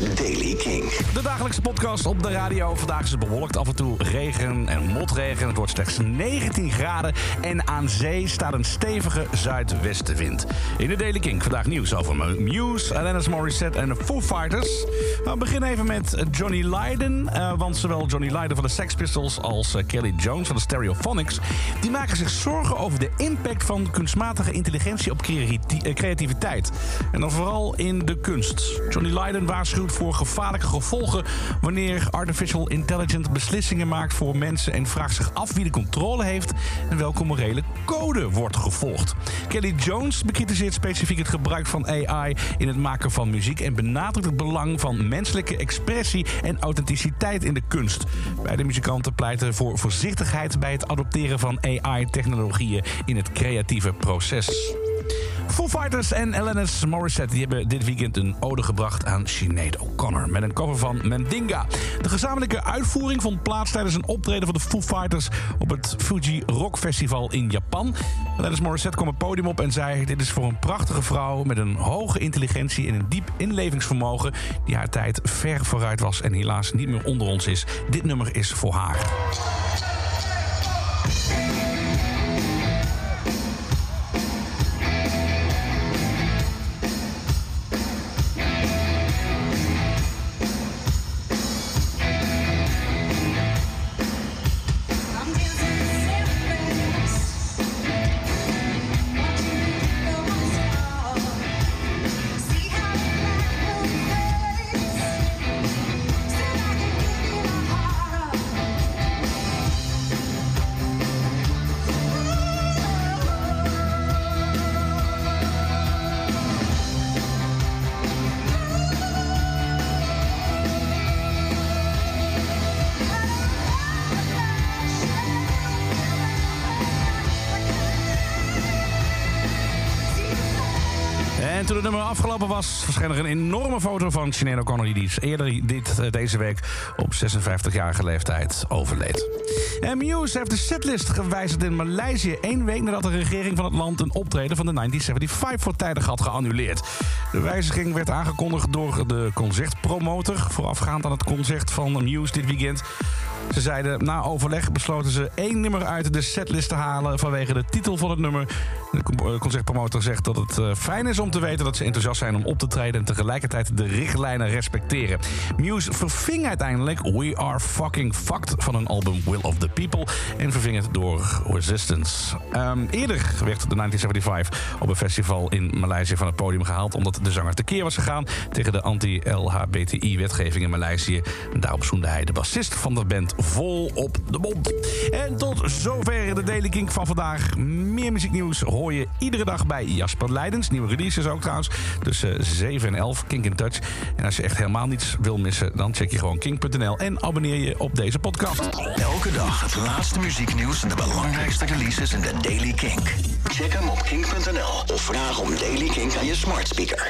Daily King. De dagelijkse podcast op de radio. Vandaag is het bewolkt, af en toe regen en motregen. Het wordt slechts 19 graden en aan zee staat een stevige zuidwestenwind. In de Daily King vandaag nieuws over Muse, Alanis Morissette en de Foo Fighters. We beginnen even met Johnny Lydon. eh, want zowel Johnny Lydon van de Sex Pistols als eh, Kelly Jones van de Stereophonics... die maken zich zorgen over de impact van kunstmatige intelligentie op eh, creativiteit. En dan vooral in de kunst. Johnny Lydon waarschuwt voor gevaarlijke gevolgen... wanneer artificial intelligent beslissingen maakt voor mensen... en vraagt zich af wie de controle heeft en welke morele code wordt gevolgd. Kelly Jones bekritiseert specifiek het gebruik van AI in het maken van muziek... en benadrukt het belang van menselijke expressie en authenticiteit in de kunst. Beide muzikanten pleiten voor voorzichtigheid bij het adopteren van AI-technologieën in het creatieve proces. Foo Fighters en Alanis Morissette die hebben dit weekend een ode gebracht aan Sinead O'Connor met een cover van Mandinga. De gezamenlijke uitvoering vond plaats tijdens een optreden van de Foo Fighters op het Fuji Rock Festival in Japan. Alanis Morissette kwam het podium op en zei: Dit is voor een prachtige vrouw met een hoge intelligentie en een diep inlevingsvermogen die haar tijd ver vooruit was en helaas niet meer onder ons is. Dit nummer is voor haar. En toen het nummer afgelopen was, verscheen er een enorme foto van Sinead O'Connor... die eerder dit, eh, deze week op 56-jarige leeftijd overleed. En Muse heeft de setlist gewijzigd in Maleisië... één week nadat de regering van het land een optreden van de 1975 voortijdig had geannuleerd. De wijziging werd aangekondigd door de concertpromotor... voorafgaand aan het concert van Muse dit weekend... Ze zeiden, na overleg besloten ze één nummer uit de setlist te halen vanwege de titel van het nummer. De eh, concertpromotor zegt dat het eh, fijn is om te weten dat ze enthousiast zijn om op te treden en tegelijkertijd de richtlijnen respecteren. Muse verving uiteindelijk We Are Fucking Fucked van hun album Will of the People en verving het door Resistance. Ehm, eerder werd de 1975 op een festival in Maleisië van het podium gehaald omdat de zanger tekeer was gegaan tegen de anti-LHBTI-wetgeving in Maleisië. Daarop zoende hij de bassist van de band vol op de mond. En tot zover de Daily Kink van vandaag. Meer muzieknieuws hoor je iedere dag bij Jasper Leidens. Nieuwe releases ook trouwens. Tussen 7 en 11, Kink in Touch. En als je echt helemaal niets wil missen, dan check je gewoon kink.nl en abonneer je op deze podcast. Elke dag het laatste muzieknieuws en de belangrijkste releases in de Daily King. Check hem op king.nl of vraag om Daily King aan je smart speaker.